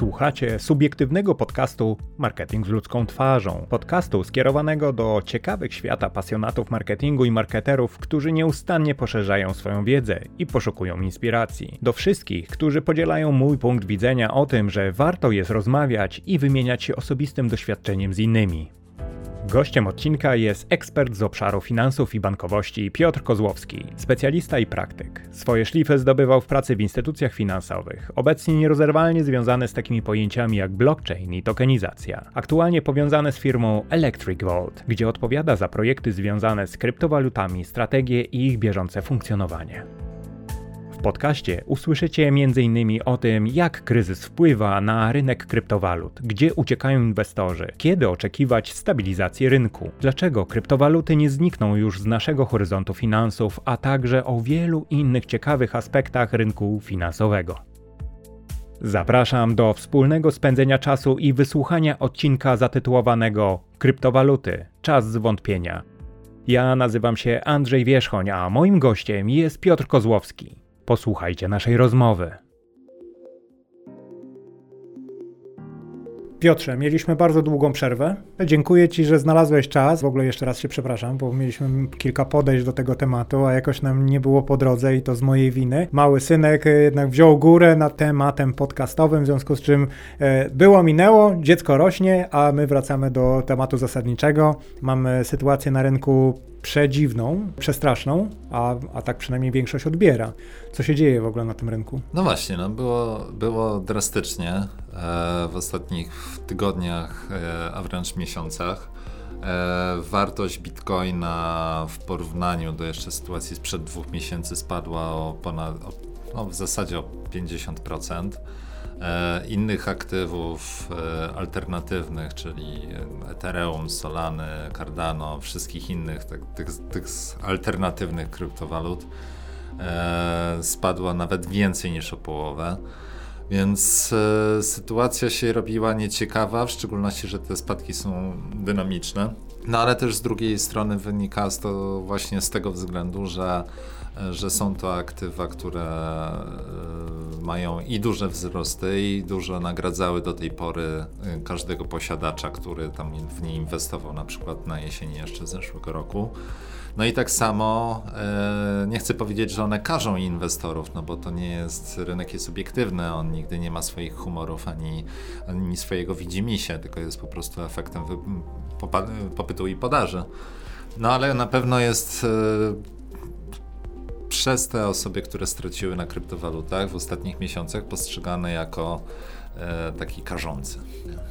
Słuchacie subiektywnego podcastu Marketing z ludzką twarzą. Podcastu skierowanego do ciekawych świata pasjonatów marketingu i marketerów, którzy nieustannie poszerzają swoją wiedzę i poszukują inspiracji. Do wszystkich, którzy podzielają mój punkt widzenia o tym, że warto jest rozmawiać i wymieniać się osobistym doświadczeniem z innymi. Gościem odcinka jest ekspert z obszaru finansów i bankowości Piotr Kozłowski, specjalista i praktyk. Swoje szlify zdobywał w pracy w instytucjach finansowych, obecnie nierozerwalnie związane z takimi pojęciami jak blockchain i tokenizacja. Aktualnie powiązane z firmą Electric Vault, gdzie odpowiada za projekty związane z kryptowalutami, strategie i ich bieżące funkcjonowanie. Podcaście usłyszycie m.in. o tym, jak kryzys wpływa na rynek kryptowalut, gdzie uciekają inwestorzy, kiedy oczekiwać stabilizacji rynku, dlaczego kryptowaluty nie znikną już z naszego horyzontu finansów, a także o wielu innych ciekawych aspektach rynku finansowego. Zapraszam do wspólnego spędzenia czasu i wysłuchania odcinka zatytułowanego Kryptowaluty czas zwątpienia. Ja nazywam się Andrzej Wierzchoń, a moim gościem jest Piotr Kozłowski. Posłuchajcie naszej rozmowy. Piotrze, mieliśmy bardzo długą przerwę. Dziękuję Ci, że znalazłeś czas. W ogóle jeszcze raz się przepraszam, bo mieliśmy kilka podejść do tego tematu, a jakoś nam nie było po drodze i to z mojej winy. Mały synek jednak wziął górę nad tematem podcastowym, w związku z czym e, było, minęło, dziecko rośnie, a my wracamy do tematu zasadniczego. Mamy sytuację na rynku przedziwną, przestraszną, a, a tak przynajmniej większość odbiera. Co się dzieje w ogóle na tym rynku? No właśnie, no było, było drastycznie e, w ostatnich tygodniach, e, a wręcz miesiącach. E, wartość bitcoina w porównaniu do jeszcze sytuacji sprzed dwóch miesięcy spadła o ponad, o, no w zasadzie o 50%. E, innych aktywów e, alternatywnych, czyli Ethereum, Solany, Cardano, wszystkich innych tak, tych, tych alternatywnych kryptowalut e, spadła nawet więcej niż o połowę. Więc sytuacja się robiła nieciekawa, w szczególności, że te spadki są dynamiczne. No ale też z drugiej strony wynika to właśnie z tego względu, że że są to aktywa, które e, mają i duże wzrosty, i dużo nagradzały do tej pory e, każdego posiadacza, który tam w nie inwestował, na przykład na jesieni jeszcze zeszłego roku. No i tak samo e, nie chcę powiedzieć, że one każą inwestorów, no bo to nie jest, rynek jest obiektywny, on nigdy nie ma swoich humorów ani, ani swojego widzimisię, tylko jest po prostu efektem popytu i podaży. No ale na pewno jest przez te osoby, które straciły na kryptowalutach w ostatnich miesiącach, postrzegane jako e, taki karzący.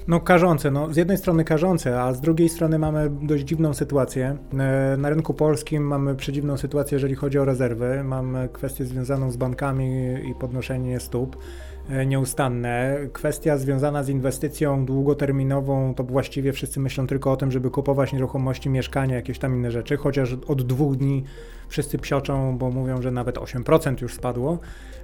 No karzące, no z jednej strony karzące, a z drugiej strony mamy dość dziwną sytuację. E, na rynku polskim mamy przedziwną sytuację, jeżeli chodzi o rezerwy. Mamy kwestię związaną z bankami i podnoszenie stóp. E, nieustanne. Kwestia związana z inwestycją długoterminową, to właściwie wszyscy myślą tylko o tym, żeby kupować nieruchomości, mieszkania, jakieś tam inne rzeczy, chociaż od dwóch dni wszyscy psioczą, bo mówią, że nawet 8% już spadło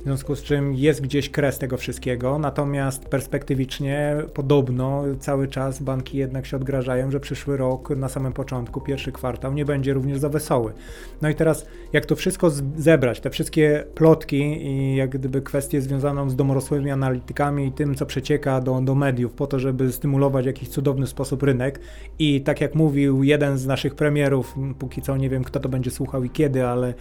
w związku z czym jest gdzieś kres tego wszystkiego, natomiast perspektywicznie podobno cały czas banki jednak się odgrażają, że przyszły rok na samym początku, pierwszy kwartał nie będzie również za wesoły. No i teraz jak to wszystko zebrać, te wszystkie plotki i jak gdyby kwestie związaną z domorosłymi analitykami i tym, co przecieka do, do mediów po to, żeby stymulować w jakiś cudowny sposób rynek i tak jak mówił jeden z naszych premierów, póki co nie wiem kto to będzie słuchał i kiedy, ale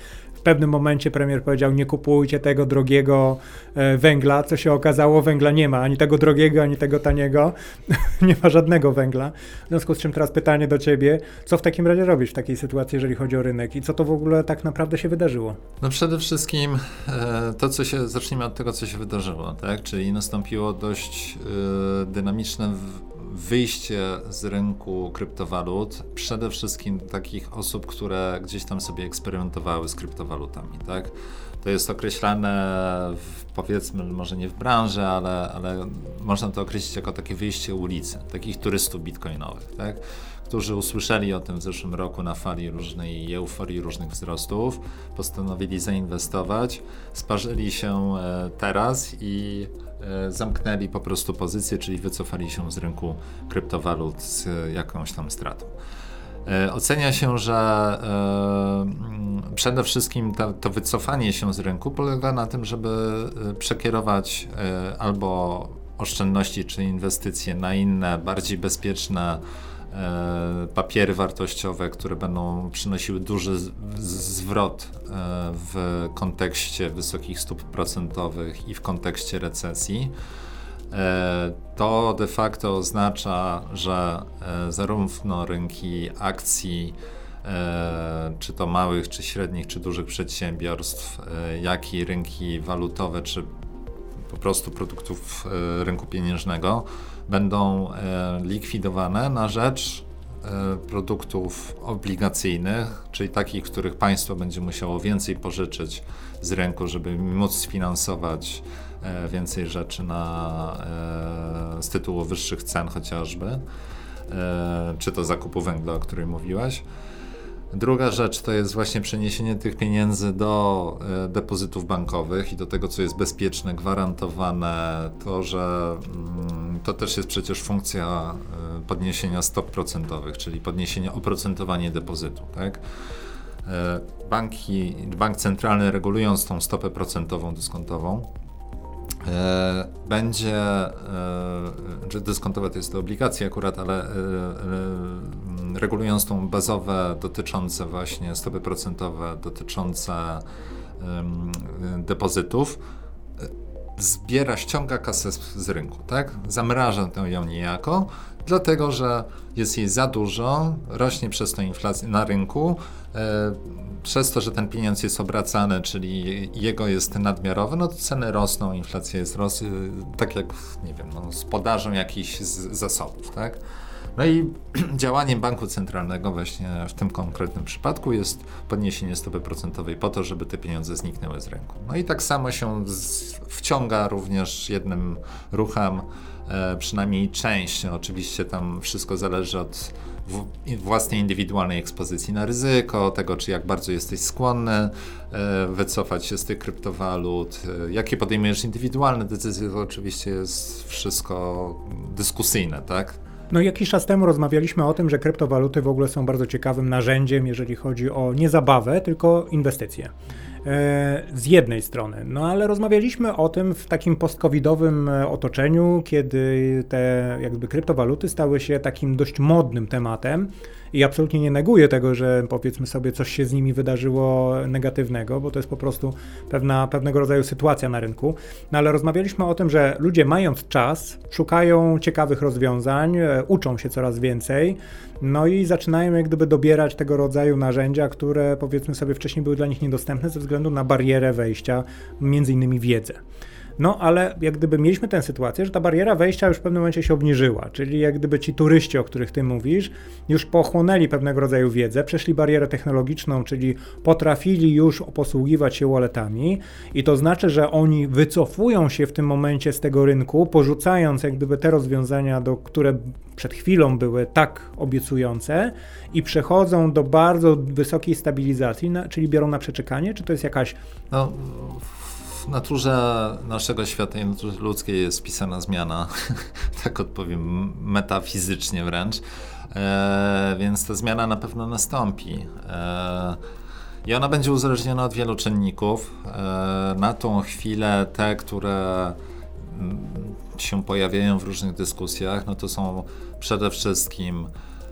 pewnym momencie premier powiedział: Nie kupujcie tego drogiego e, węgla. Co się okazało, węgla nie ma ani tego drogiego, ani tego taniego. nie ma żadnego węgla. W związku z czym teraz pytanie do ciebie: co w takim razie robisz w takiej sytuacji, jeżeli chodzi o rynek i co to w ogóle tak naprawdę się wydarzyło? No przede wszystkim e, to, co się, zacznijmy od tego, co się wydarzyło, tak? Czyli nastąpiło dość e, dynamiczne wyjście z rynku kryptowalut, przede wszystkim takich osób, które gdzieś tam sobie eksperymentowały z kryptowalutami, tak? To jest określane, w, powiedzmy, może nie w branży, ale, ale można to określić jako takie wyjście ulicy, takich turystów bitcoinowych, tak? którzy usłyszeli o tym w zeszłym roku na fali różnej euforii, różnych wzrostów, postanowili zainwestować, sparzyli się e, teraz i zamknęli po prostu pozycję, czyli wycofali się z rynku kryptowalut z jakąś tam stratą. E, ocenia się, że e, przede wszystkim to, to, wycofanie się z rynku polega na tym, żeby przekierować albo oszczędności czy inwestycje na inne, bardziej bezpieczne e, papiery wartościowe, które będą przynosiły duży zwrot e, w kontekście wysokich stóp procentowych i w kontekście recesji. E, to de facto oznacza, że zarówno rynki akcji, czy to małych, czy średnich, czy dużych przedsiębiorstw, jak i rynki walutowe, czy po prostu produktów e, rynku pieniężnego będą e, likwidowane na rzecz e, produktów obligacyjnych, czyli takich, których państwo będzie musiało więcej pożyczyć z rynku, żeby móc sfinansować więcej rzeczy na, z tytułu wyższych cen chociażby, czy to zakupu węgla, o którym mówiłaś. Druga rzecz to jest właśnie przeniesienie tych pieniędzy do e, depozytów bankowych i do tego, co jest bezpieczne, gwarantowane. To, że mm, to też jest przecież funkcja e, podniesienia stop procentowych, czyli podniesienia oprocentowania depozytu. Tak? E, banki, bank centralny regulując tą stopę procentową dyskontową, będzie, e, że dyskontowe to jest to obligacja akurat, ale e, regulując tą bazowe dotyczące właśnie stopy procentowe dotyczące depozytów, zbiera, ściąga kasę z, z rynku, tak? Zamraża tę ją niejako, dlatego że jest jej za dużo, rośnie przez to inflacja na rynku, przez to, że ten pieniądz jest obracany, czyli jego jest nadmiarowy, no to ceny rosną, inflacja jest ros tak jak, nie wiem, no, z podażą jakichś zasobów, tak? No i działaniem banku centralnego właśnie w tym konkretnym przypadku jest podniesienie stopy procentowej po to, żeby te pieniądze zniknęły z rynku. No i tak samo się wciąga również jednym ruchem, e, przynajmniej część, oczywiście tam wszystko zależy od własnej indywidualnej ekspozycji na ryzyko, tego czy jak bardzo jesteś skłonny e, wycofać się z tych kryptowalut, e, jakie podejmujesz indywidualne decyzje, to oczywiście jest wszystko dyskusyjne, tak? No jakiś czas temu rozmawialiśmy o tym, że kryptowaluty w ogóle są bardzo ciekawym narzędziem, jeżeli chodzi o nie zabawę, tylko inwestycje. E, z jednej strony. No ale rozmawialiśmy o tym w takim post-covidowym e, otoczeniu, kiedy te jakby kryptowaluty stały się takim dość modnym tematem. I absolutnie nie neguję tego, że powiedzmy sobie coś się z nimi wydarzyło negatywnego, bo to jest po prostu pewna, pewnego rodzaju sytuacja na rynku. No ale rozmawialiśmy o tym, że ludzie mając czas, szukają ciekawych rozwiązań, e, uczą się coraz więcej, no i zaczynają jak gdyby dobierać tego rodzaju narzędzia, które powiedzmy sobie wcześniej były dla nich niedostępne ze względu na barierę wejścia, między innymi wiedzę. No ale jak gdyby mieliśmy tę sytuację, że ta bariera wejścia już w pewnym momencie się obniżyła, czyli jak gdyby ci turyści, o których ty mówisz, już pochłonęli pewnego rodzaju wiedzę, przeszli barierę technologiczną, czyli potrafili już posługiwać się walletami i to znaczy, że oni wycofują się w tym momencie z tego rynku, porzucając jak gdyby te rozwiązania, do, które przed chwilą były tak obiecujące i przechodzą do bardzo wysokiej stabilizacji, na, czyli biorą na przeczekanie, czy to jest jakaś... No, w naturze naszego świata i naturze ludzkiej jest pisana zmiana, tak odpowiem, metafizycznie wręcz, e, więc ta zmiana na pewno nastąpi. E, I ona będzie uzależniona od wielu czynników. E, na tą chwilę te, które mm, się pojawiają w różnych dyskusjach, no to są przede wszystkim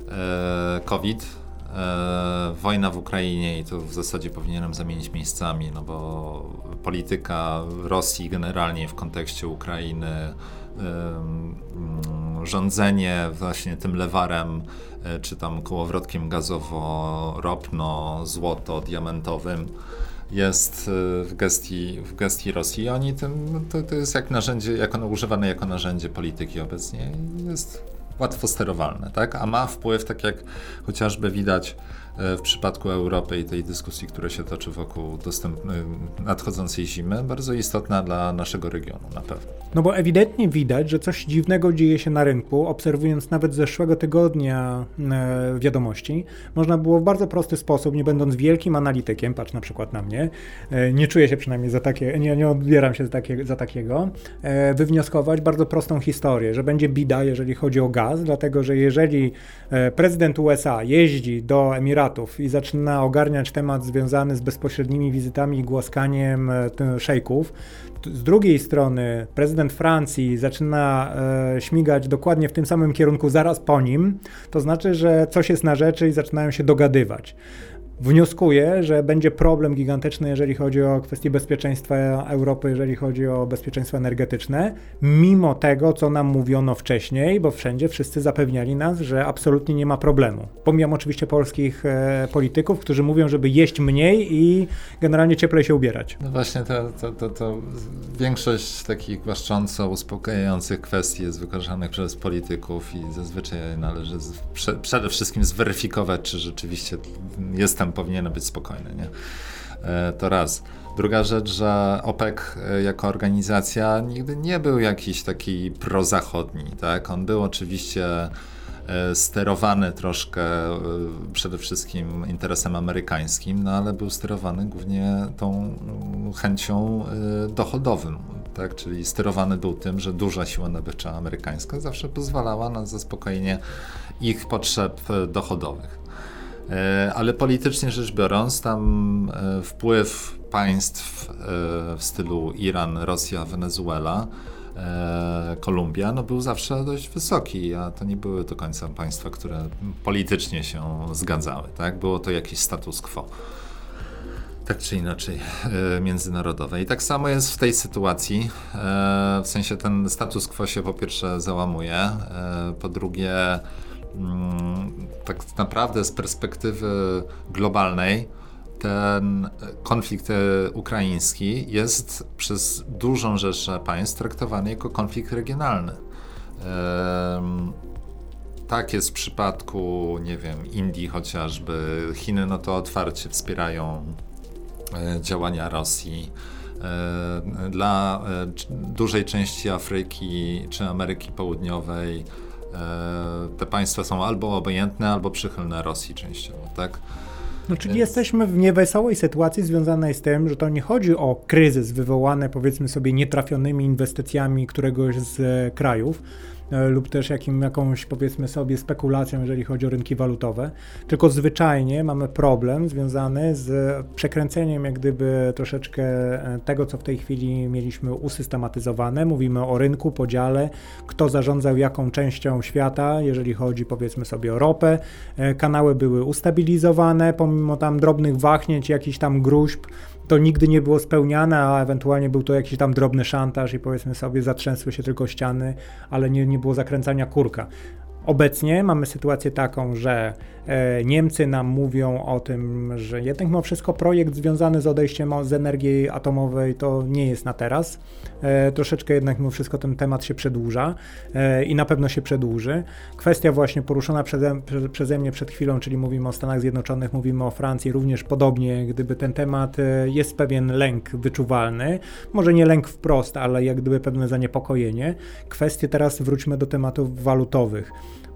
e, COVID, e, wojna w Ukrainie i to w zasadzie powinienem zamienić miejscami, no bo polityka Rosji generalnie w kontekście Ukrainy, rządzenie właśnie tym lewarem, e, czy tam kołowrotkiem gazowo-ropno-złoto-diamentowym jest e, w gestii, w gestii Rosji. Oni tym, to, to jest jak narzędzie, jako, używane jako narzędzie polityki obecnie. Jest łatwo sterowalne, tak? a ma wpływ, tak jak chociażby widać w przypadku Europy i tej dyskusji, która się toczy wokół nadchodzącej zimy, bardzo istotna dla naszego regionu na pewno. No bo ewidentnie widać, że coś dziwnego dzieje się na rynku. Obserwując nawet zeszłego tygodnia e, wiadomości, można było w bardzo prosty sposób, nie będąc wielkim analitykiem, patrz na przykład na mnie, e, nie czuję się przynajmniej za takie, nie, nie odbieram się za, takie, za takiego, e, wywnioskować bardzo prostą historię, że będzie bida, jeżeli chodzi o gaz, dlatego że jeżeli e, prezydent USA jeździ do Emiratów, I zaczyna ogarniać temat związany z bezpośrednimi wizytami i głaskaniem szejków, z drugiej strony prezydent Francji zaczyna e, śmigać dokładnie w tym samym kierunku zaraz po nim, to znaczy, że coś jest na rzeczy i zaczynają się dogadywać wnioskuję, że będzie problem gigantyczny, jeżeli chodzi o kwestie bezpieczeństwa Europy, jeżeli chodzi o bezpieczeństwo energetyczne, mimo tego, co nam mówiono wcześniej, bo wszędzie wszyscy zapewniali nas, że absolutnie nie ma problemu. Pomijam oczywiście polskich e, polityków, którzy mówią, żeby jeść mniej i generalnie cieplej się ubierać. No właśnie, to, to, to, to większość takich głaszcząco uspokajających kwestii jest wykorzystanych przez polityków i zazwyczaj należy z, prze, przede wszystkim zweryfikować, czy rzeczywiście jest tam powinienem być spokojny. Nie? E, to raz. Druga rzecz, że OPEC e, jako organizacja nigdy nie był jakiś taki prozachodni. Tak? On był oczywiście e, sterowany troszkę przede wszystkim interesem amerykańskim, no ale był sterowany głównie tą chęcią dochodową. Tak? Czyli sterowany był tym, że duża siła nabywcza amerykańska zawsze pozwalała na zaspokojenie ich potrzeb dochodowych. E, ale politycznie rzecz biorąc, tam e, wpływ państw e, w stylu Iran, Rosja, Wenezuela, Kolumbia, no był zawsze dość wysoki, a to nie były do końca państwa, które politycznie się zgadzały. Tak? Było to jakiś status quo. Tak czy inaczej, międzynarodowe. I tak samo jest w tej sytuacji. W sensie ten status quo się po pierwsze załamuje, po drugie, tak naprawdę z perspektywy globalnej ten konflikt e, ukraiński jest przez dużą rzeszę państw traktowany jako konflikt regionalny. Tak jest w przypadku, nie wiem, Indii chociażby. Chiny no to otwarcie wspierają e, działania Rosji. E, dla dużej części Afryki czy Ameryki Południowej te państwa są albo obojętne, albo przychylne Rosji częściowo, tak? No, czyli Więc... jesteśmy w niewesołej sytuacji związanej z tym, że to nie chodzi o kryzys wywołany powiedzmy sobie nietrafionymi inwestycjami któregoś z krajów, E, lub też jakim, jakąś powiedzmy sobie spekulacją, jeżeli chodzi o rynki walutowe, tylko zwyczajnie mamy problem związany z przekręceniem jak gdyby troszeczkę e, tego, co w tej chwili mieliśmy usystematyzowane. Mówimy o rynku, podziale, kto zarządzał jaką częścią świata, jeżeli chodzi powiedzmy sobie o ropę. E, kanały były ustabilizowane, pomimo tam drobnych wahnięć, jakichś tam gruźb, to nigdy nie było spełniane, a ewentualnie był to jakiś tam drobny szantaż i powiedzmy sobie zatrzęsły się tylko ściany, ale nie, nie było zakręcania kurka. Obecnie mamy sytuację taką, że e, Niemcy nam mówią o tym, że jednak mimo wszystko projekt związany z odejściem z energii atomowej to nie jest na teraz. E, troszeczkę jednak mimo wszystko ten temat się przedłuża e, i na pewno się przedłuży. Kwestia właśnie poruszona przeze, przeze mnie przed chwilą, czyli mówimy o Stanach Zjednoczonych, mówimy o Francji, również podobnie, gdyby ten temat jest pewien lęk wyczuwalny, może nie lęk wprost, ale jak gdyby pewne zaniepokojenie. Kwestie teraz wróćmy do tematów walutowych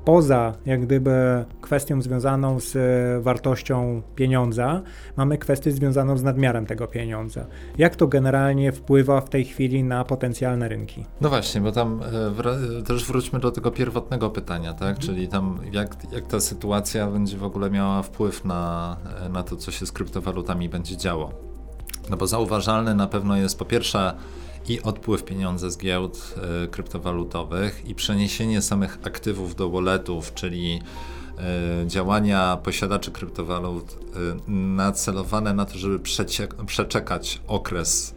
poza jak gdyby kwestią związaną z e, wartością pieniądza, mamy kwestię związaną z nadmiarem tego pieniądza. Jak to generalnie wpływa w tej chwili na potencjalne rynki? No właśnie, bo tam e, też wróćmy do tego pierwotnego pytania, tak? Mhm. Czyli tam jak, jak ta sytuacja będzie w ogóle miała wpływ na, e, na to, co się z kryptowalutami będzie działo. No bo zauważalny na pewno jest po pierwsze i odpływ pieniądza z giełd y, kryptowalutowych i przeniesienie samych aktywów do walletów, czyli y, działania posiadaczy kryptowalut y, nacelowane na to, żeby przeczekać okres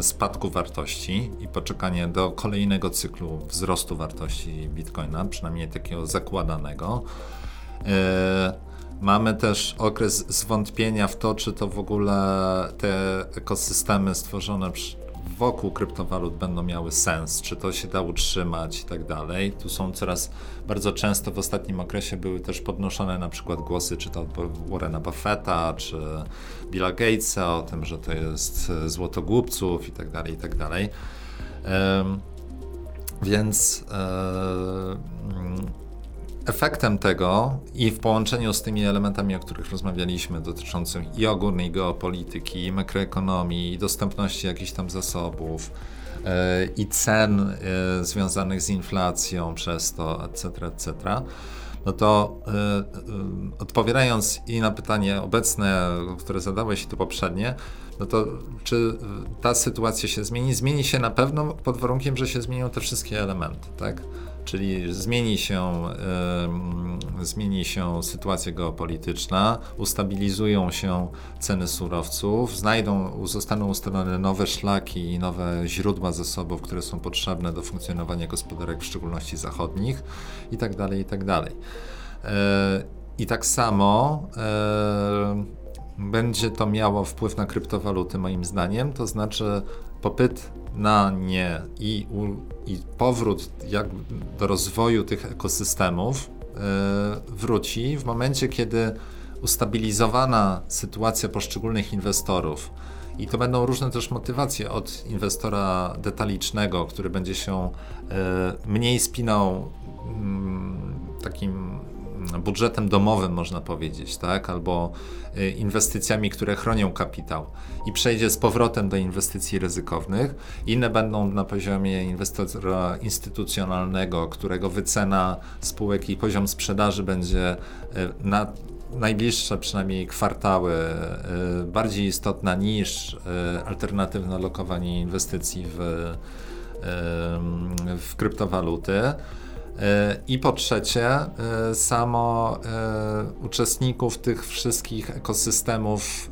spadku wartości i poczekanie do kolejnego cyklu wzrostu wartości bitcoina, przynajmniej takiego zakładanego. Mamy też okres zwątpienia w to, czy to w ogóle te ekosystemy stworzone wokół kryptowalut będą miały sens, czy to się da utrzymać i tak dalej. Tu są coraz bardzo często w ostatnim okresie były też podnoszone na przykład głosy, czy to od Warrena Buffetta, czy Billa Gatesa o tym, że to jest złoto głupców i tak dalej, i tak dalej. Więc um, Efektem tego i w połączeniu z tymi elementami, o których rozmawialiśmy, dotyczącymi i ogólnej geopolityki, i makroekonomii, i dostępności jakichś tam zasobów, i cen związanych z inflacją przez to, etc., etc., no to odpowiadając i na pytanie obecne, które zadałeś i to poprzednie, no to czy ta sytuacja się zmieni? Zmieni się na pewno pod warunkiem, że się zmienią te wszystkie elementy, tak? Czyli zmieni się, y, zmieni się sytuacja geopolityczna, ustabilizują się ceny surowców, znajdą, zostaną ustalone nowe szlaki i nowe źródła zasobów, które są potrzebne do funkcjonowania gospodarek, w szczególności zachodnich, i dalej, i tak dalej. Y, I tak samo y, będzie to miało wpływ na kryptowaluty, moim zdaniem, to znaczy popyt na nie i, i powrót do rozwoju tych ekosystemów yy, wróci w momencie, kiedy ustabilizowana sytuacja poszczególnych inwestorów. I to będą różne też motywacje od inwestora detalicznego, który będzie się yy, mniej spinał yy, takim budżetem domowym, można powiedzieć, tak? albo y, inwestycjami, które chronią kapitał i przejdzie z powrotem do inwestycji ryzykownych. Inne będą na poziomie inwestora instytucjonalnego, którego wycena spółek i poziom sprzedaży będzie y, na najbliższe przynajmniej kwartały y, bardziej istotna niż alternatywne lokowanie inwestycji w, w kryptowaluty. E, I po trzecie, e, samo e, uczestników tych wszystkich ekosystemów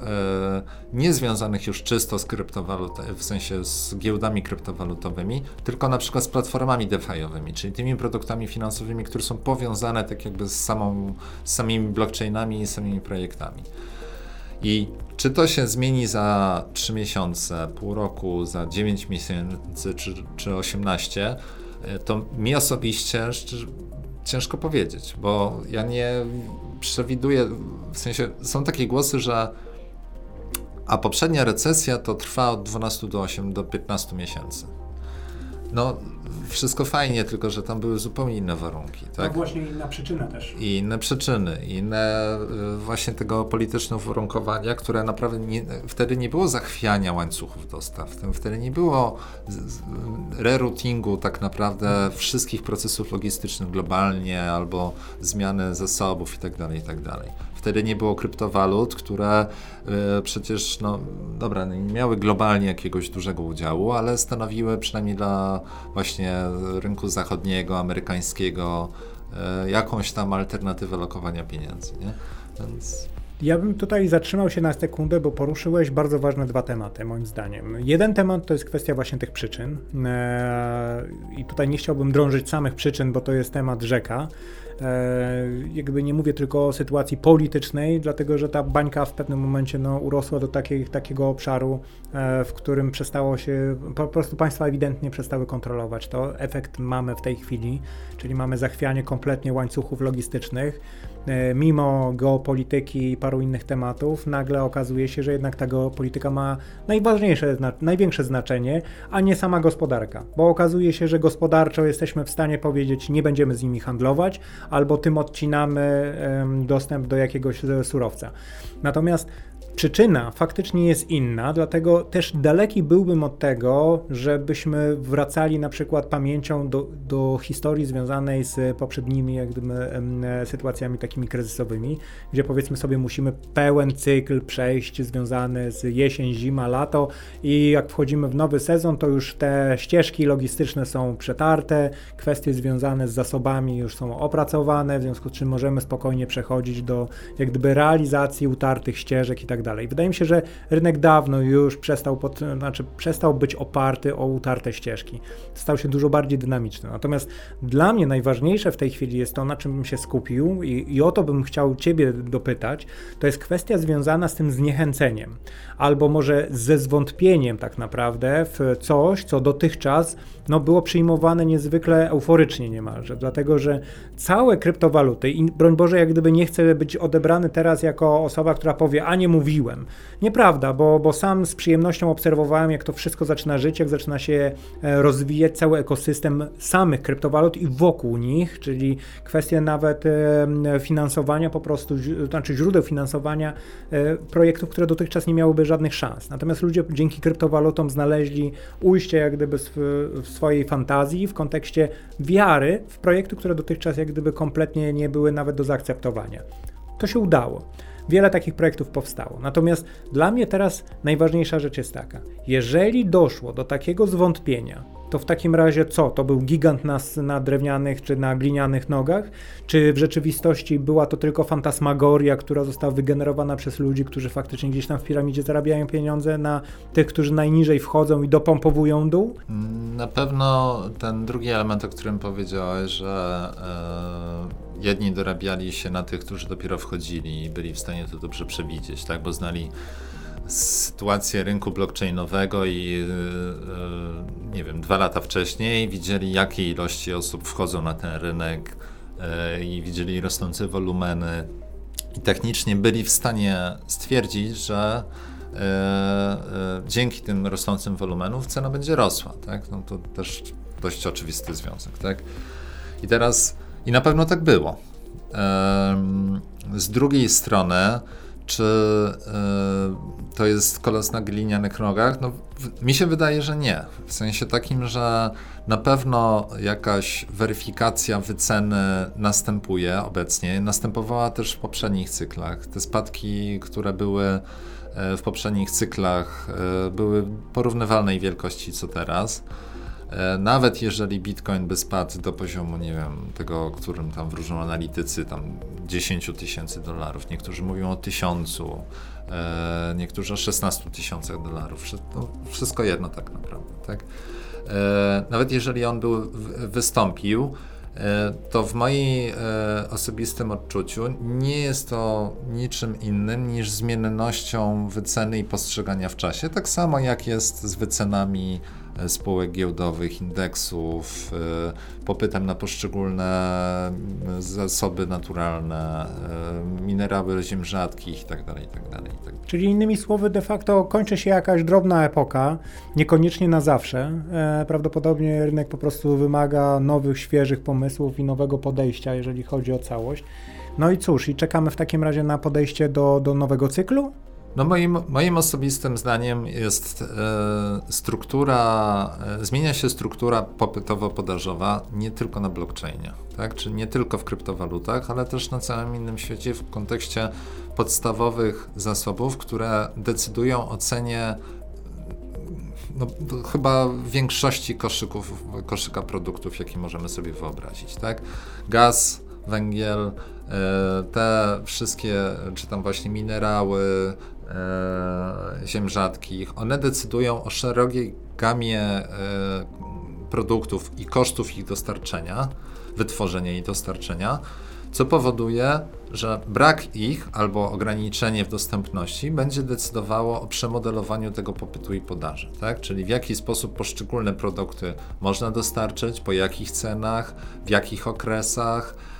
niezwiązanych już czysto z kryptowalutami, w sensie z giełdami kryptowalutowymi, tylko na przykład z platformami DeFi'owymi, czyli tymi produktami finansowymi, które są powiązane tak jakby z, samą, z samymi blockchainami i samymi projektami. I czy to się zmieni za 3 miesiące, pół roku, za 9 miesięcy czy, czy 18? E, to mi osobiście ciężko powiedzieć, bo ja nie przewiduję, w sensie są takie głosy, że a poprzednia recesja to trwa od 12 do 8 do 15 miesięcy. No, wszystko fajnie, tylko że tam były zupełnie inne warunki. Tak? No właśnie inna przyczyna też. I inne przyczyny, inne y, właśnie tego politycznego uwarunkowania, które naprawdę nie, wtedy nie było zachwiania łańcuchów dostaw, wtedy nie było reroutingu tak naprawdę wszystkich procesów logistycznych globalnie albo zmiany zasobów itd. Tak itd. Wtedy nie było kryptowalut, które y, przecież, no dobra, nie miały globalnie jakiegoś dużego udziału, ale stanowiły przynajmniej dla właśnie rynku zachodniego, amerykańskiego y, jakąś tam alternatywę lokowania pieniędzy, nie? Więc... Ja bym tutaj zatrzymał się na sekundę, bo poruszyłeś bardzo ważne dwa tematy, moim zdaniem. Jeden temat to jest kwestia właśnie tych przyczyn. Eee, I tutaj nie chciałbym drążyć samych przyczyn, bo to jest temat rzeka. E, jakby nie mówię tylko o sytuacji politycznej, dlatego że ta bańka w pewnym momencie no, urosła do takiego obszaru, e, w którym przestało się, po prostu państwa ewidentnie przestały kontrolować to. Efekt mamy w tej chwili, czyli mamy zachwianie kompletnie łańcuchów logistycznych. E, mimo geopolityki i paru innych tematów, nagle okazuje się, że jednak ta geopolityka ma najważniejsze, największe znaczenie, a nie sama gospodarka. Bo okazuje się, że gospodarczo jesteśmy w stanie powiedzieć, nie będziemy z nimi handlować, albo tym odcinamy dostęp do jakiegoś surowca. Natomiast Przyczyna faktycznie jest inna, dlatego też daleki byłbym od tego, żebyśmy wracali na przykład pamięcią do, do historii związanej z poprzednimi jak gdyby, sytuacjami takimi kryzysowymi, gdzie powiedzmy sobie musimy pełen cykl przejść związany z jesień, zima, lato i jak wchodzimy w nowy sezon, to już te ścieżki logistyczne są przetarte, kwestie związane z zasobami już są opracowane, w związku z czym możemy spokojnie przechodzić do jak gdyby realizacji utartych ścieżek i tak dalej. Wydaje mi się, że rynek dawno już przestał, pod, znaczy przestał być oparty o utarte ścieżki. Stał się dużo bardziej dynamiczny. Natomiast dla mnie najważniejsze w tej chwili jest to, na czym bym się skupił i, i o to bym chciał Ciebie dopytać, to jest kwestia związana z tym zniechęceniem, albo może ze zwątpieniem tak naprawdę w coś, co dotychczas no, było przyjmowane niezwykle euforycznie niemalże, dlatego że całe kryptowaluty, i broń Boże, jak gdyby nie chcę być odebrany teraz jako osoba, która powie, a nie mówi Nieprawda, bo, bo sam z przyjemnością obserwowałem, jak to wszystko zaczyna żyć, jak zaczyna się e, rozwijać cały ekosystem samych kryptowalut i wokół nich, czyli kwestie nawet e, finansowania po prostu, znaczy źródeł finansowania e, projektów, które dotychczas nie miałyby żadnych szans. Natomiast ludzie dzięki kryptowalutom znaleźli ujście jak gdyby w swojej fantazji w kontekście wiary w projekty, które dotychczas jak gdyby kompletnie nie były nawet do zaakceptowania. To się udało. Wiele takich projektów powstało. Natomiast dla mnie teraz najważniejsza rzecz jest taka: jeżeli doszło do takiego zwątpienia, to w takim razie co? To był gigant na, na drewnianych czy na glinianych nogach? Czy w rzeczywistości była to tylko fantasmagoria, która została wygenerowana przez ludzi, którzy faktycznie gdzieś tam w piramidzie zarabiają pieniądze na tych, którzy najniżej wchodzą i dopompowują dół? Na pewno ten drugi element, o którym powiedziałeś, że e, jedni dorabiali się na tych, którzy dopiero wchodzili i byli w stanie to dobrze przewidzieć, tak? Bo znali sytuację rynku blockchainowego i yy, nie wiem, dwa lata wcześniej widzieli, jakie ilości osób wchodzą na ten rynek yy, i widzieli rosnące wolumeny i technicznie byli w stanie stwierdzić, że dzięki tym rosnącym wolumenom cena będzie rosła, tak? No to też dość oczywisty związek, tak? I teraz, i na pewno tak było. Z drugiej strony, czy y, to jest kolos na glinianych nogach? No, mi się wydaje, że nie. W sensie takim, że na pewno jakaś weryfikacja wyceny następuje obecnie. Następowała też w poprzednich cyklach. Te spadki, które były e, w poprzednich cyklach, y, były porównywalnej wielkości co teraz. E, nawet jeżeli Bitcoin by spadł do poziomu, nie wiem, tego, o którym tam wróżą analitycy, tam 10 tysięcy dolarów, niektórzy mówią o tysiącu, e, niektórzy o 16 tysiącach dolarów, no, wszystko jedno tak naprawdę, tak? E, nawet jeżeli on był, wystąpił, to w mojej osobistym odczuciu nie jest to niczym innym niż zmiennością wyceny i postrzegania w czasie. Tak samo jak jest z wycenami spółek giełdowych, indeksów, e, popytem na poszczególne zasoby naturalne, e, minerały ziem rzadkich itd. itd., itd. Czyli innymi słowy, de facto kończy się jakaś drobna epoka, niekoniecznie na zawsze. Prawdopodobnie rynek po prostu wymaga nowych, świeżych pomysłów i nowego podejścia, jeżeli chodzi o całość. No i cóż, i czekamy w takim razie na podejście do, do nowego cyklu? No moim, moim osobistym zdaniem jest e, struktura, e, zmienia się struktura popytowo-podażowa nie tylko na blockchainie, tak? czyli nie tylko w kryptowalutach, ale też na całym innym świecie w kontekście podstawowych zasobów, które decydują o cenie no, chyba większości koszyków, koszyka produktów, jakie możemy sobie wyobrazić. Tak? Gaz, węgiel, e, te wszystkie, czy tam właśnie minerały, ziem rzadkich, one decydują o szerokiej gamie e, produktów i kosztów ich dostarczenia, wytworzenia i dostarczenia, co powoduje, że brak ich albo ograniczenie w dostępności będzie decydowało o przemodelowaniu tego popytu i podaży, tak? Czyli w jaki sposób poszczególne produkty można dostarczyć, po jakich cenach, w jakich okresach, E,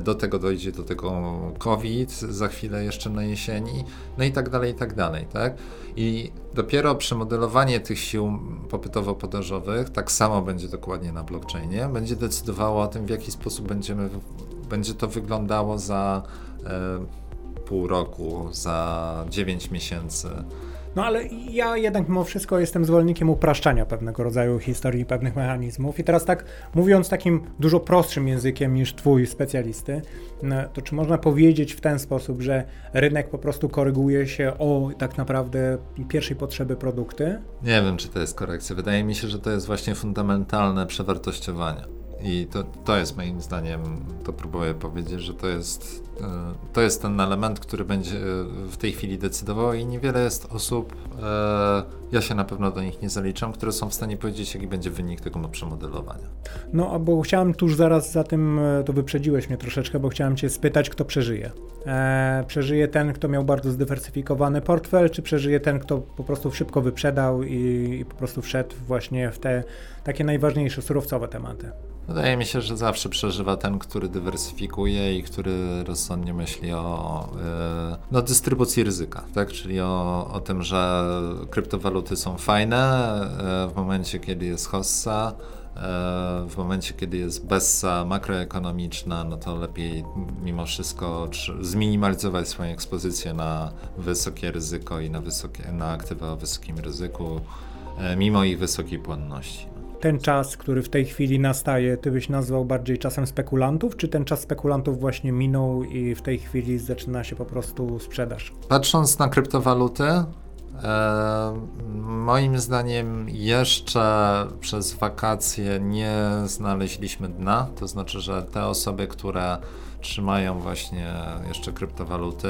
do tego dojdzie do tego COVID za chwilę jeszcze na jesieni, no i tak dalej, i tak dalej, tak? I dopiero przemodelowanie tych sił popytowo-podażowych, tak samo będzie dokładnie na blockchainie, będzie decydowało o tym, w jaki sposób będziemy, będzie to wyglądało za e, pół roku, za 9 miesięcy. No ale ja jednak mimo wszystko jestem zwolennikiem upraszczania pewnego rodzaju historii pewnych mechanizmów. I teraz tak mówiąc takim dużo prostszym językiem niż twój specjalisty, no, to czy można powiedzieć w ten sposób, że rynek po prostu koryguje się o tak naprawdę pierwszej potrzeby produkty? Nie wiem, czy to jest korekcja. Wydaje mi się, że to jest właśnie fundamentalne przewartościowanie. I to, to jest moim zdaniem, to próbuję powiedzieć, że to jest, e, to jest ten element, który będzie w tej chwili decydował i niewiele jest osób, e, ja się na pewno do nich nie zaliczam, które są w stanie powiedzieć, jaki będzie wynik tego przemodelowania. No, bo chciałem tuż zaraz za tym, e, to wyprzedziłeś mnie troszeczkę, bo chciałem cię spytać, kto przeżyje. E, przeżyje ten, kto miał bardzo zdywersyfikowany portfel, czy przeżyje ten, kto po prostu szybko wyprzedał i, i po prostu wszedł właśnie w te takie najważniejsze surowcowe tematy? Wydaje mi się, że zawsze przeżywa ten, który dywersyfikuje i który rozsądnie myśli o yy, no, dystrybucji ryzyka, tak? czyli o, o tym, że kryptowaluty są fajne yy, w momencie, kiedy jest hossa, yy, w momencie, kiedy jest bessa makroekonomiczna, no to lepiej mimo wszystko zminimalizować swoją ekspozycję na wysokie ryzyko i na, wysokie, na aktywa o wysokim ryzyku, mimo ich wysokiej płynności ten czas, który w tej chwili nastaje, ty byś nazwał bardziej czasem spekulantów, czy ten czas spekulantów właśnie minął i w tej chwili zaczyna się po prostu sprzedaż? Patrząc na kryptowaluty, e, moim zdaniem jeszcze przez wakacje nie znaleźliśmy dna, to znaczy, że te osoby, które trzymają właśnie jeszcze kryptowaluty,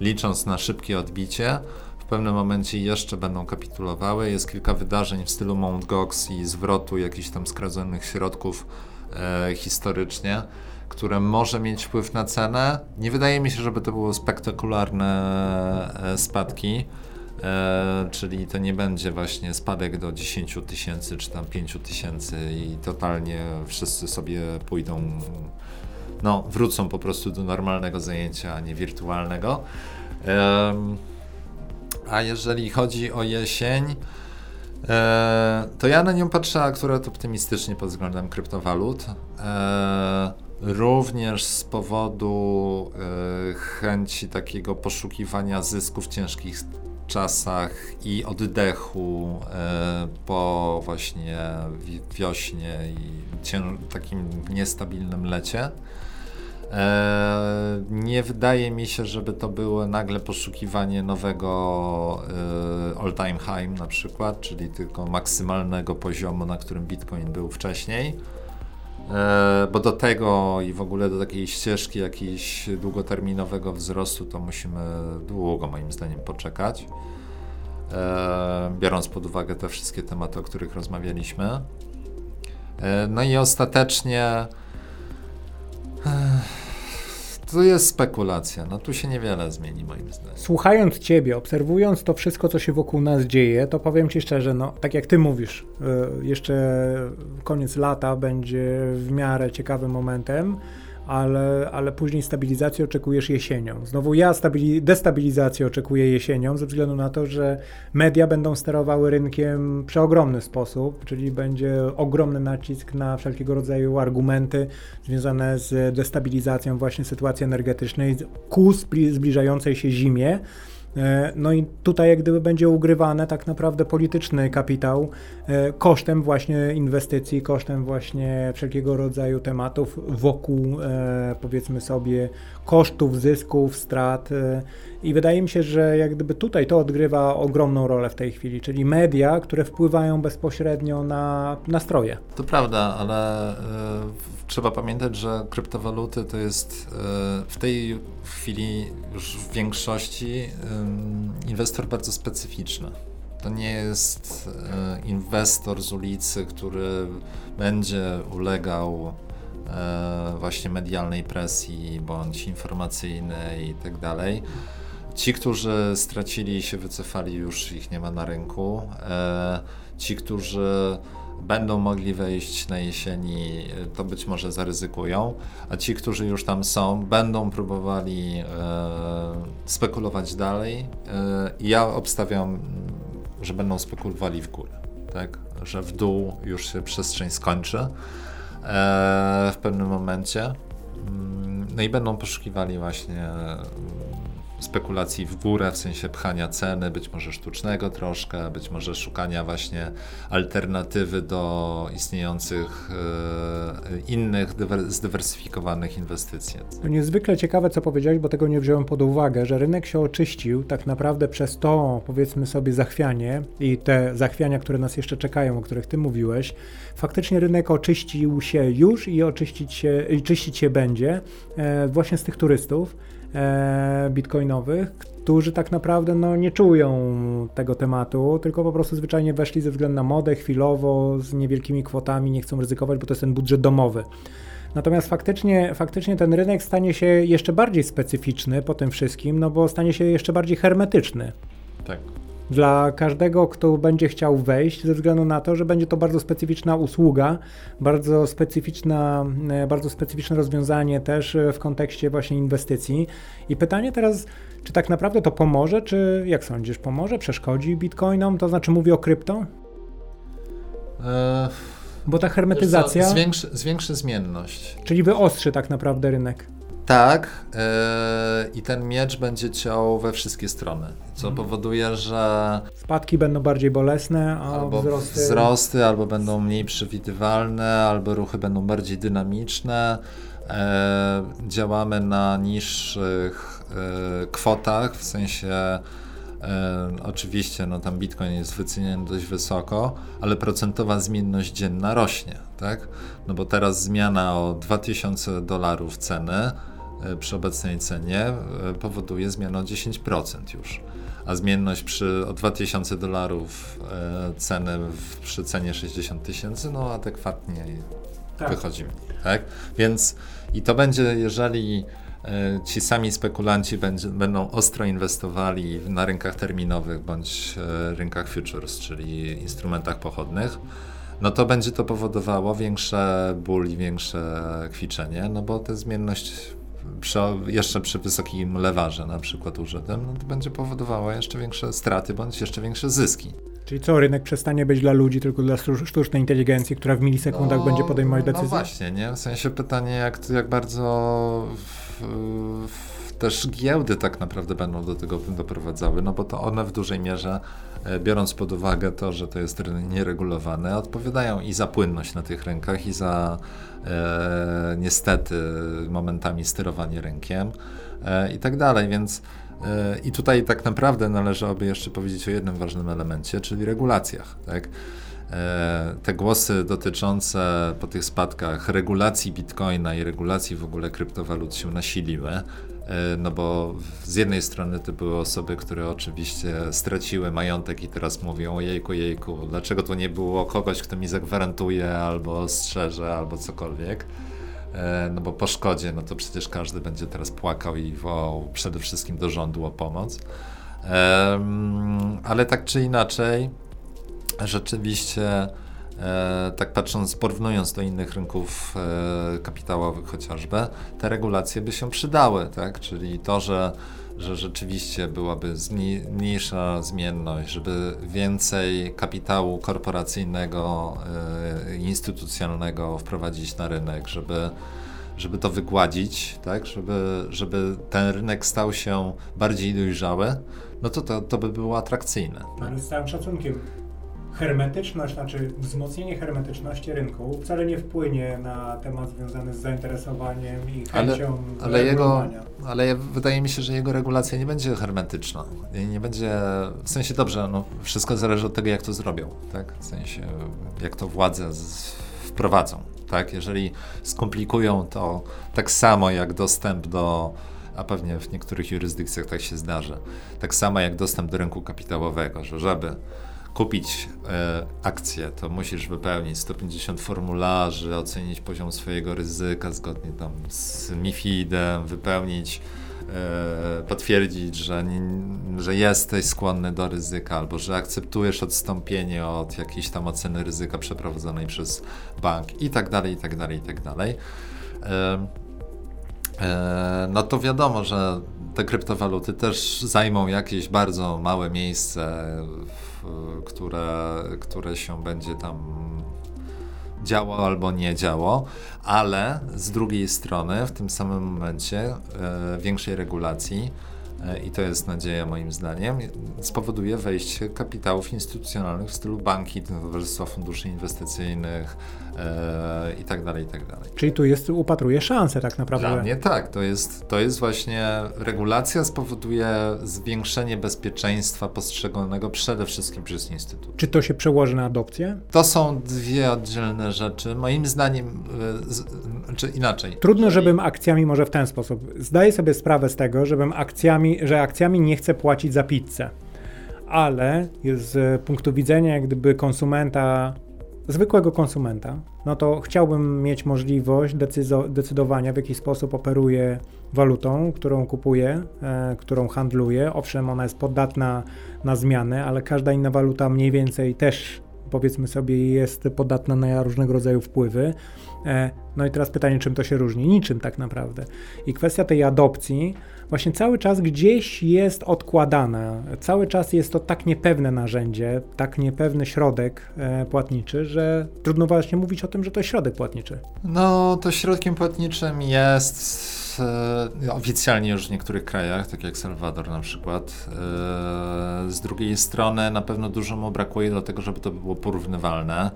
licząc na szybkie odbicie, w pewnym momencie jeszcze będą kapitulowały. Jest kilka wydarzeń w stylu Mount Gox i zwrotu jakichś tam skradzionych środków e, historycznie, które może mieć wpływ na cenę. Nie wydaje mi się, żeby to były spektakularne e, spadki. E, czyli to nie będzie właśnie spadek do 10 tysięcy czy tam 5 tysięcy i totalnie wszyscy sobie pójdą, no wrócą po prostu do normalnego zajęcia, a nie wirtualnego. A jeżeli chodzi o jesień, e, to ja na nią patrzę akurat optymistycznie pod względem kryptowalut. E, również z powodu e, chęci takiego poszukiwania zysków w ciężkich czasach i oddechu po właśnie wiośnie i takim niestabilnym lecie. E, nie wydaje mi się, żeby to było nagle poszukiwanie nowego e, all-time high na przykład, czyli tylko maksymalnego poziomu, na którym Bitcoin był wcześniej. E, bo do tego i w ogóle do takiej ścieżki jakiegoś długoterminowego wzrostu to musimy długo moim zdaniem poczekać. Biorąc pod uwagę te wszystkie tematy, o których rozmawialiśmy. No i ostatecznie to jest spekulacja, no tu się niewiele zmieni moim zdaniem. Słuchając Ciebie, obserwując to wszystko, co się wokół nas dzieje, to powiem Ci szczerze, no tak jak Ty mówisz, y, jeszcze koniec lata będzie w miarę ciekawym momentem, ale, ale później stabilizacji oczekujesz jesienią. Znowu ja stabili- destabilizacji oczekuję jesienią, ze względu na to, że media będą sterowały rynkiem w przeogromny sposób, czyli będzie ogromny nacisk na wszelkiego rodzaju argumenty związane z destabilizacją właśnie sytuacji energetycznej ku zbliżającej się zimie. E, no i tutaj jak gdyby będzie ugrywane tak naprawdę polityczny kapitał e, kosztem właśnie inwestycji, kosztem właśnie wszelkiego rodzaju tematów wokół e, powiedzmy sobie kosztów, zysków, strat i wydaje mi się, że jak gdyby tutaj to odgrywa ogromną rolę w tej chwili, czyli media, które wpływają bezpośrednio na nastroje. To prawda, ale trzeba pamiętać, że kryptowaluty to jest e, w tej chwili już w większości inwestor bardzo specyficzny. To nie jest e, inwestor z ulicy, który będzie ulegał właśnie medialnej presji bądź informacyjnej i tak dalej. Ci, którzy stracili i się wycofali, już ich nie ma na rynku. Ci, którzy będą mogli wejść na jesieni, to być może zaryzykują, a ci, którzy już tam są, będą próbowali e, spekulować dalej. E, ja obstawiam, że będą spekulowali w górę, tak? że w dół już się przestrzeń skończy e, w pewnym momencie. Mm, no i będą poszukiwali właśnie spekulacji w górę, w sensie pchania ceny, być może sztucznego troszkę, być może szukania właśnie alternatywy do istniejących e, innych zdywersyfikowanych inwestycji. To niezwykle ciekawe, co powiedziałeś, bo tego nie wziąłem pod uwagę, że rynek się oczyścił tak naprawdę przez to, powiedzmy sobie, zachwianie i te zachwiania, które nas jeszcze czekają, o których ty mówiłeś. Faktycznie rynek oczyścił się już i oczyścić się, i czyścić się będzie e, właśnie z tych turystów bitcoinowych, którzy tak naprawdę no, nie czują tego tematu, tylko po prostu zwyczajnie weszli ze względu na modę chwilowo, z niewielkimi kwotami, nie chcą ryzykować, bo to jest ten budżet domowy. Natomiast faktycznie, faktycznie ten rynek stanie się jeszcze bardziej specyficzny po tym wszystkim, no bo stanie się jeszcze bardziej hermetyczny. Tak. Dla każdego, kto będzie chciał wejść, ze względu na to, że będzie to bardzo specyficzna usługa, bardzo specyficzna, e, bardzo specyficzne rozwiązanie też e, w kontekście właśnie inwestycji. I pytanie teraz, czy tak naprawdę to pomoże, czy jak sądzisz, pomoże, przeszkodzi bitcoinom? To znaczy mówię o krypto? E, Bo ta hermetyzacja. Co, zwiększy, zwiększy zmienność. Czyli wyostrzy tak naprawdę rynek. Tak, yy, i ten miecz będzie ciął we wszystkie strony, co mhm. powoduje, że. Spadki będą bardziej bolesne, a albo wzrosty. Wzrosty albo będą mniej przewidywalne, albo ruchy będą bardziej dynamiczne. E, działamy na niższych e, kwotach, w sensie e, oczywiście no tam Bitcoin jest wyceniany dość wysoko, ale procentowa zmienność dzienna rośnie, tak? No bo teraz zmiana o 2000 dolarów ceny przy obecnej cenie powoduje zmianę o 10% już. A zmienność przy o 2000 dolarów ceny w, przy cenie 60 tysięcy, no adekwatnie tak. wychodzimy. Tak? Więc i to będzie, jeżeli e, ci sami spekulanci będzie, będą ostro inwestowali na rynkach terminowych bądź e, rynkach futures, czyli instrumentach pochodnych, no to będzie to powodowało większe ból i większe kwiczenie, no bo ta zmienność przy, jeszcze przy wysokim lewarze na przykład użytym, no to będzie powodowało jeszcze większe straty bądź jeszcze większe zyski. Czyli co, rynek przestanie być dla ludzi, tylko dla sztucznej inteligencji, która w milisekundach no, będzie podejmować no decyzje? No właśnie, nie? W sensie pytanie, jak, jak bardzo w, w, też giełdy tak naprawdę będą do tego doprowadzały, no bo to one w dużej mierze, e, biorąc pod uwagę to, że to jest rynek nieregulowany, odpowiadają i za płynność na tych rynkach, i za e, niestety momentami sterowanie rynkiem e, i tak dalej, więc i tutaj tak naprawdę należałoby jeszcze powiedzieć o jednym ważnym elemencie, czyli regulacjach. Tak? E, te głosy dotyczące po tych spadkach regulacji bitcoina i regulacji w ogóle kryptowalut się nasiliły. E, no bo z jednej strony to były osoby, które oczywiście straciły majątek i teraz mówią jejku, jejku, dlaczego to nie było kogoś, kto mi zagwarantuje albo strzeże, albo cokolwiek. E, no bo po szkodzie, no to przecież każdy będzie teraz płakał i wołał przede wszystkim do rządu o pomoc. Ale tak czy inaczej, rzeczywiście, tak patrząc, porównując do innych rynków e, kapitałowych chociażby, te regulacje by się przydały, tak? Czyli to, że że rzeczywiście byłaby mniejsza zmienność, żeby więcej kapitału korporacyjnego, e, instytucjonalnego wprowadzić na rynek, żeby, żeby to wygładzić, tak? żeby, żeby ten rynek stał się bardziej dojrzały, no to, to, to by było atrakcyjne. Ale z całym szacunkiem, hermetyczność, znaczy wzmocnienie hermetyczności rynku wcale nie wpłynie na temat związany z zainteresowaniem i chęcią ale, ale jego, ale wydaje mi się, że jego regulacja nie będzie hermetyczna. Nie będzie, w sensie dobrze, no, wszystko zależy od tego, jak to zrobią, tak? W sensie, jak to władze z, wprowadzą, tak? Jeżeli skomplikują to tak samo jak dostęp do a pewnie w niektórych jurysdykcjach tak się zdarzy. Tak samo jak dostęp do rynku kapitałowego, że żeby kupić e, akcję, to musisz wypełnić 150 formularzy, ocenić poziom swojego ryzyka zgodnie tam z MIFID-em, wypełnić, e, potwierdzić, że, nie, że jesteś skłonny do ryzyka albo że akceptujesz odstąpienie od jakiejś tam oceny ryzyka przeprowadzonej przez bank i tak dalej, i tak dalej, i tak dalej. E, e no to wiadomo, że te kryptowaluty też zajmą jakieś bardzo małe miejsce w które, które się będzie tam działo albo nie działo, ale z drugiej strony w tym samym momencie e, większej regulacji e, i to jest nadzieja moim zdaniem, spowoduje wejście kapitałów instytucjonalnych w stylu banki, towarzystwa funduszy inwestycyjnych, i tak dalej, i tak dalej. Czyli tu jest, upatruje szansę tak naprawdę. Dla mnie tak, to jest, to jest właśnie, regulacja spowoduje zwiększenie bezpieczeństwa postrzeganego przede wszystkim przez Instytut. Czy to się przełoży na adopcję? To są dwie oddzielne rzeczy. Moim zdaniem, e, czy inaczej. Trudno, żebym akcjami może w ten sposób. Zdaję sobie sprawę z tego, żebym akcjami, że akcjami nie chcę płacić za pizzę ale z punktu widzenia jak gdyby konsumenta zwykłego konsumenta, no to chciałbym mieć możliwość decydowania, w jaki sposób operuję walutą, którą kupuję, e, którą handluję. Owszem, ona jest podatna na zmiany, ale każda inna waluta mniej więcej też, powiedzmy sobie, jest podatna na różnego rodzaju wpływy. E, no i teraz pytanie, czym to się różni? Niczym tak naprawdę. I kwestia tej adopcji właśnie cały czas gdzieś jest odkładana. Cały czas jest to tak niepewne narzędzie, tak niepewny środek e, płatniczy, że trudno właśnie mówić o tym, że to środek płatniczy. No, to środkiem płatniczym jest e, oficjalnie już w niektórych krajach, tak jak Salwador na przykład. E, z drugiej strony na pewno dużo mu brakuje do tego, żeby to było porównywalne.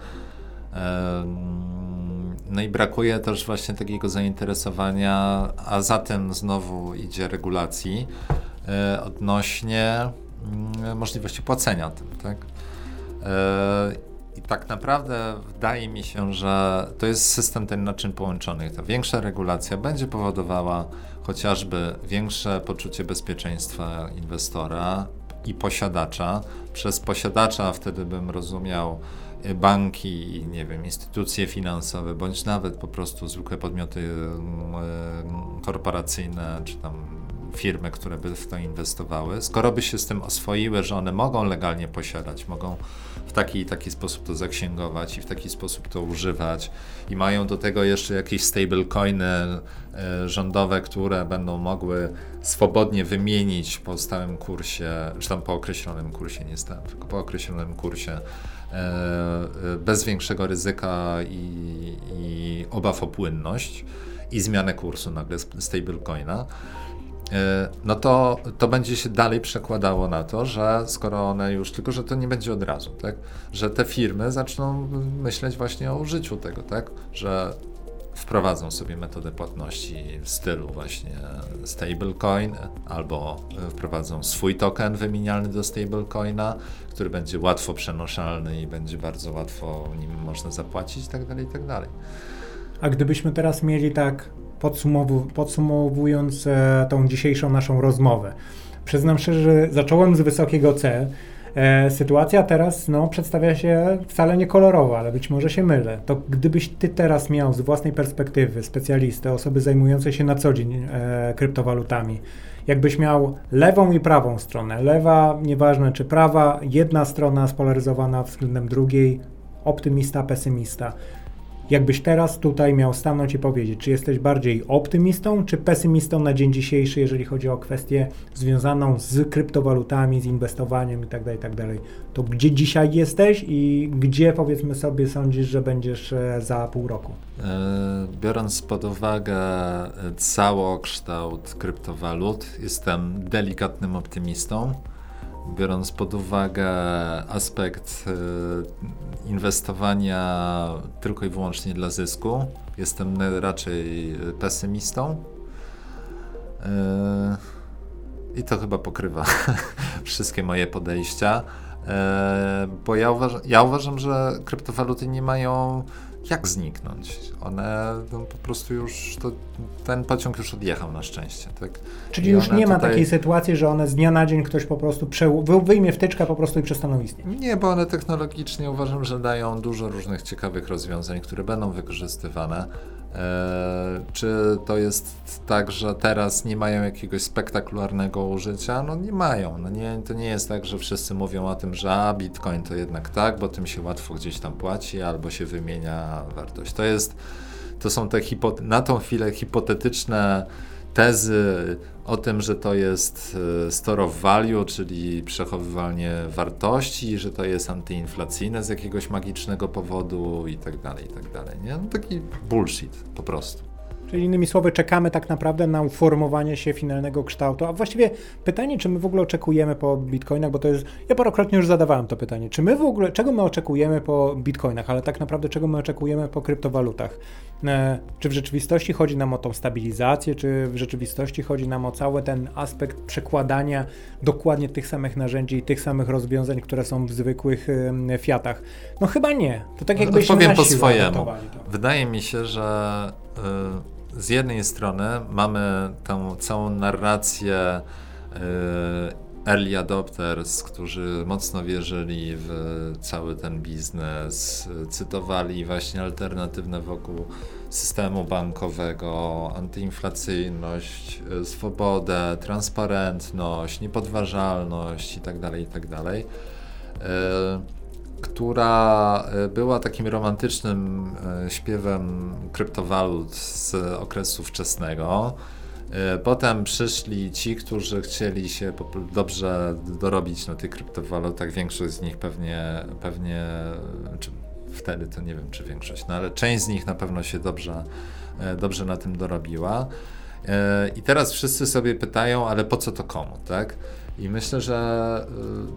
No i brakuje też właśnie takiego zainteresowania, a za tym znowu idzie regulacji e, odnośnie mm, możliwości płacenia tym, tak? E, I tak naprawdę wydaje mi się, że to jest system ten naczyń połączonych. Ta większa regulacja będzie powodowała chociażby większe poczucie bezpieczeństwa inwestora i posiadacza. Przez posiadacza wtedy bym rozumiał banki, nie wiem, instytucje finansowe, bądź nawet po prostu zwykłe podmioty mm, e, korporacyjne, czy tam firmy, które by w to inwestowały, skoro by się z tym oswoiły, że one mogą legalnie posiadać, mogą w taki i taki sposób to zaksięgować i w taki sposób to używać i mają do tego jeszcze jakieś stablecoiny e, rządowe, które będą mogły swobodnie wymienić po stałym kursie, czy tam po określonym kursie, nie stałym, tylko po określonym kursie bez większego ryzyka i, i obaw o płynność i zmianę kursu nagle stablecoina, e, no to, to będzie się dalej przekładało na to, że skoro one już, tylko że to nie będzie od razu, tak? Że te firmy zaczną myśleć właśnie o użyciu tego, tak? Że wprowadzą sobie metodę płatności w stylu właśnie stablecoin albo wprowadzą swój token wymienialny do stablecoina, który będzie łatwo przenoszalny i będzie bardzo łatwo nim można zapłacić itd. Tak itd. Tak A gdybyśmy teraz mieli tak podsumowu podsumowując e, tą dzisiejszą naszą rozmowę, przyznam szczerze, że zacząłem z wysokiego C, sytuacja teraz no, przedstawia się wcale nie kolorowo, ale być może się mylę. To gdybyś ty teraz miał z własnej perspektywy specjalistę, osoby zajmującej się na co dzień e, kryptowalutami, jakbyś miał lewą i prawą stronę, lewa, nieważne czy prawa, jedna strona spolaryzowana względem drugiej, optymista, pesymista. Jakbyś teraz tutaj miał stanąć i powiedzieć, czy jesteś bardziej optymistą, czy pesymistą na dzień dzisiejszy, jeżeli chodzi o kwestię związaną z kryptowalutami, z inwestowaniem itd., tak itd., tak to gdzie dzisiaj jesteś i gdzie powiedzmy sobie sądzisz, że będziesz e, za pół roku? E, biorąc pod uwagę całokształt kryptowalut, jestem delikatnym optymistą biorąc pod uwagę aspekt e, inwestowania tylko i wyłącznie dla zysku, jestem raczej pesymistą. E, I to chyba pokrywa wszystkie moje podejścia, e, bo ja, ja uważam, że kryptowaluty nie mają jak zniknąć? One no, po prostu już, to, ten pociąg już odjechał na szczęście. Tak? Czyli I już nie ma takiej sytuacji, że one z dnia na dzień ktoś po prostu prze, wyjmie wtyczkę po prostu i przestaną istnieć. Nie, bo one technologicznie uważam, że dają dużo różnych ciekawych rozwiązań, które będą wykorzystywane. E, czy to jest tak, że teraz nie mają jakiegoś spektakularnego użycia? No nie mają. No nie, to nie jest tak, że wszyscy mówią o tym, że a, Bitcoin to jednak tak, bo tym się łatwo gdzieś tam płaci albo się wymienia wartość. To jest, to są te na tą chwilę hipotetyczne tezy o tym, że to jest e, store of value, czyli przechowywanie wartości, że to jest antyinflacyjne z jakiegoś magicznego powodu i tak dalej, i tak dalej. Nie? No taki bullshit po prostu. Czyli innymi słowy, czekamy tak naprawdę na uformowanie się finalnego kształtu. A właściwie pytanie, czy my w ogóle oczekujemy po bitcoinach, bo to jest. Ja parokrotnie już zadawałem to pytanie. Czy my w ogóle, czego my oczekujemy po bitcoinach, ale tak naprawdę czego my oczekujemy po kryptowalutach? Czy w rzeczywistości chodzi nam o tą stabilizację, czy w rzeczywistości chodzi nam o cały ten aspekt przekładania dokładnie tych samych narzędzi i tych samych rozwiązań, które są w zwykłych Fiatach? No chyba nie. To tak no, Powiem po swojemu. Wydaje mi się, że. Yy z jednej strony mamy tę całą narrację y, early adopters, którzy mocno wierzyli w cały ten biznes, cytowali właśnie alternatywne wokół systemu bankowego, antyinflacyjność, swobodę, transparentność, niepodważalność itd., tak itd., tak e, która e, była takim romantycznym śpiewem kryptowalut z okresu wczesnego. Potem przyszli ci, którzy chcieli się dobrze dorobić na tych kryptowalutach. Większość z nich pewnie, pewnie czy wtedy to nie wiem, czy większość, no ale część z nich na pewno się dobrze, e, dobrze na tym dorobiła. E, I teraz wszyscy sobie pytają, ale po co to komu, tak? I myślę, że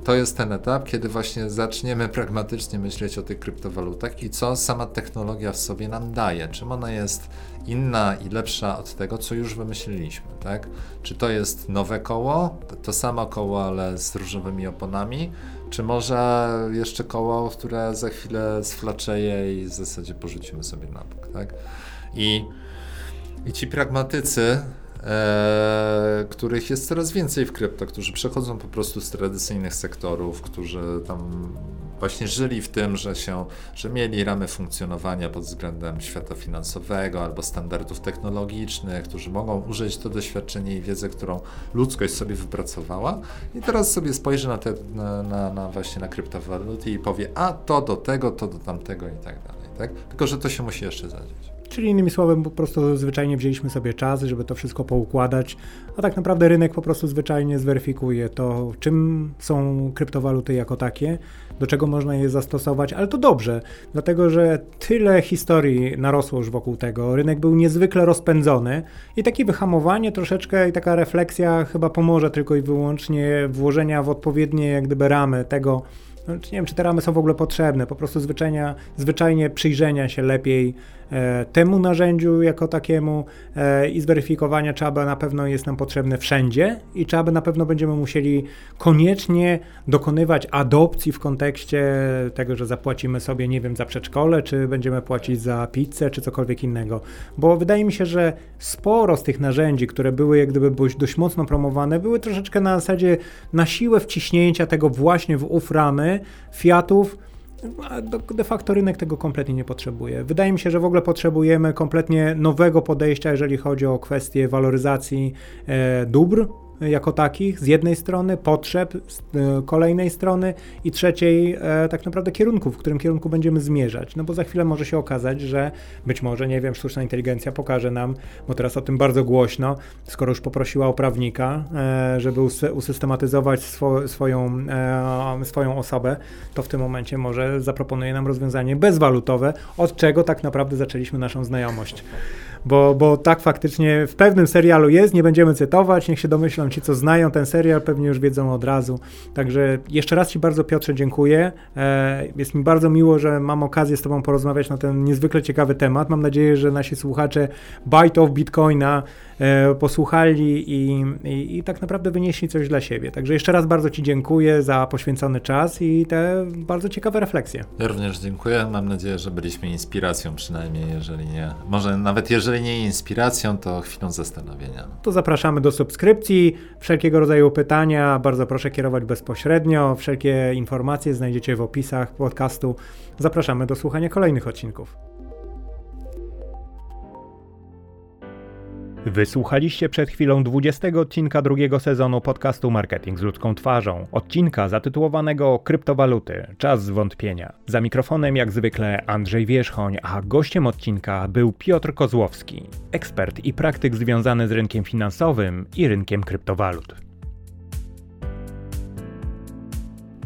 e, to jest ten etap, kiedy właśnie zaczniemy pragmatycznie myśleć o tych kryptowalutach i co sama technologia w sobie nam daje. Czym ona jest inna i lepsza od tego, co już wymyśliliśmy, tak? Czy to jest nowe koło, to samo koło, ale z różowymi oponami, czy może jeszcze koło, które za chwilę sflaczeje i w zasadzie porzucimy sobie na bok, tak? I, i ci pragmatycy, e, których jest coraz więcej w krypto, którzy przechodzą po prostu z tradycyjnych sektorów, którzy tam właśnie żyli w tym, że, się, że mieli ramy funkcjonowania pod względem świata finansowego albo standardów technologicznych, którzy mogą użyć to doświadczenie i wiedzę, którą ludzkość sobie wypracowała i teraz sobie spojrzy na, te, na, na, na właśnie na kryptowaluty i powie, a to do tego, to do tamtego i tak dalej. Tak? Tylko, że to się musi jeszcze zadzieć. Czyli innymi słowy, po prostu zwyczajnie wzięliśmy sobie czas, żeby to wszystko poukładać, a tak naprawdę rynek po prostu zwyczajnie zweryfikuje to, czym są kryptowaluty jako takie, do czego można je zastosować, ale to dobrze, dlatego że tyle historii narosło już wokół tego, rynek był niezwykle rozpędzony i takie wyhamowanie troszeczkę i taka refleksja chyba pomoże tylko i wyłącznie włożenia w odpowiednie jak gdyby ramy tego, no, nie wiem, czy te ramy są w ogóle potrzebne, po prostu zwyczajnie, zwyczajnie przyjrzenia się lepiej temu narzędziu jako takiemu e, i zweryfikowania Czaba na pewno jest nam potrzebne wszędzie i Czaba na pewno będziemy musieli koniecznie dokonywać adopcji w kontekście tego, że zapłacimy sobie, nie wiem, za przedszkole, czy będziemy płacić za pizzę, czy cokolwiek innego. Bo wydaje mi się, że sporo z tych narzędzi, które były jak gdyby dość mocno promowane, były troszeczkę na zasadzie na siłę wciśnięcia tego właśnie w uf ramy De facto rynek tego kompletnie nie potrzebuje. Wydaje mi się, że w ogóle potrzebujemy kompletnie nowego podejścia, jeżeli chodzi o kwestię waloryzacji e, dóbr jako takich, z jednej strony, potrzeb z e, kolejnej strony i trzeciej e, tak naprawdę kierunku, w którym kierunku będziemy zmierzać. No bo za chwilę może się okazać, że być może, nie wiem, sztuczna inteligencja pokaże nam, bo teraz o tym bardzo głośno, skoro już poprosiła o prawnika, e, żeby usystematyzować swo, swoją, swoją osobę, to w tym momencie może zaproponuje nam rozwiązanie bezwalutowe, od czego tak naprawdę zaczęliśmy naszą znajomość bo, bo tak faktycznie w pewnym serialu jest, nie będziemy cytować, niech się domyślą ci, co znają ten serial, pewnie już wiedzą od razu. Także jeszcze raz Ci bardzo Piotrze dziękuję. E, jest mi bardzo miło, że mam okazję z Tobą porozmawiać na ten niezwykle ciekawy temat. Mam nadzieję, że nasi słuchacze Byte of Bitcoina posłuchali i, i, i tak naprawdę wynieśli coś dla siebie. Także jeszcze raz bardzo Ci dziękuję za poświęcony czas i te bardzo ciekawe refleksje. Ja również dziękuję. Mam nadzieję, że byliśmy inspiracją przynajmniej, jeżeli nie. Może nawet jeżeli jeżeli nie inspiracją, to chwilą zastanowienia. To zapraszamy do subskrypcji. Wszelkiego rodzaju pytania bardzo proszę kierować bezpośrednio. Wszelkie informacje znajdziecie w opisach podcastu. Zapraszamy do słuchania kolejnych odcinków. Wysłuchaliście przed chwilą 20 odcinka drugiego sezonu podcastu Marketing z ludzką twarzą. Odcinka zatytułowanego Kryptowaluty. Czas zwątpienia. Za mikrofonem jak zwykle Andrzej Wierzchoń, a gościem odcinka był Piotr Kozłowski, ekspert i praktyk związany z rynkiem finansowym i rynkiem kryptowalut.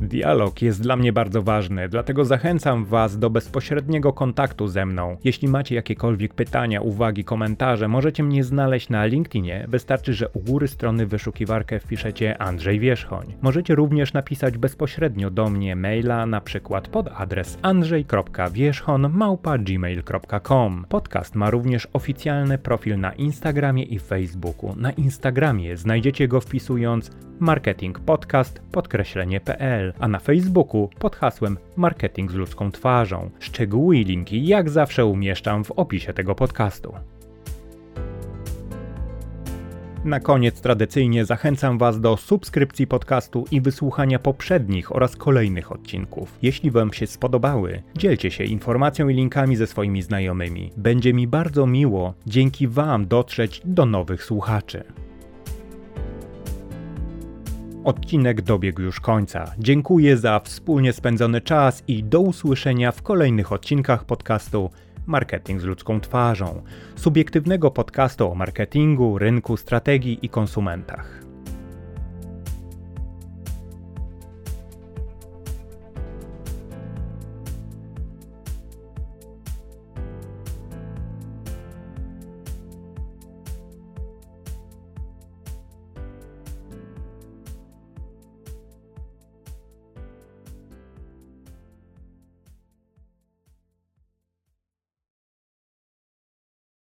Dialog jest dla mnie bardzo ważny, dlatego zachęcam Was do bezpośredniego kontaktu ze mną. Jeśli macie jakiekolwiek pytania, uwagi, komentarze, możecie mnie znaleźć na LinkedInie. Wystarczy, że u góry strony wyszukiwarkę wpiszecie Andrzej Wierzchoń. Możecie również napisać bezpośrednio do mnie maila, na przykład pod adres andrzej.wierzchon.gmail.com. Podcast ma również oficjalny profil na Instagramie i Facebooku. Na Instagramie znajdziecie go wpisując marketing podcast a na Facebooku pod hasłem Marketing z ludzką twarzą. Szczegóły i linki jak zawsze umieszczam w opisie tego podcastu. Na koniec tradycyjnie zachęcam Was do subskrypcji podcastu i wysłuchania poprzednich oraz kolejnych odcinków. Jeśli Wam się spodobały, dzielcie się informacją i linkami ze swoimi znajomymi. Będzie mi bardzo miło dzięki Wam dotrzeć do nowych słuchaczy. Odcinek dobiegł już końca. Dziękuję za wspólnie spędzony czas i do usłyszenia w kolejnych odcinkach podcastu Marketing z ludzką twarzą, subiektywnego podcastu o marketingu, rynku, strategii i konsumentach.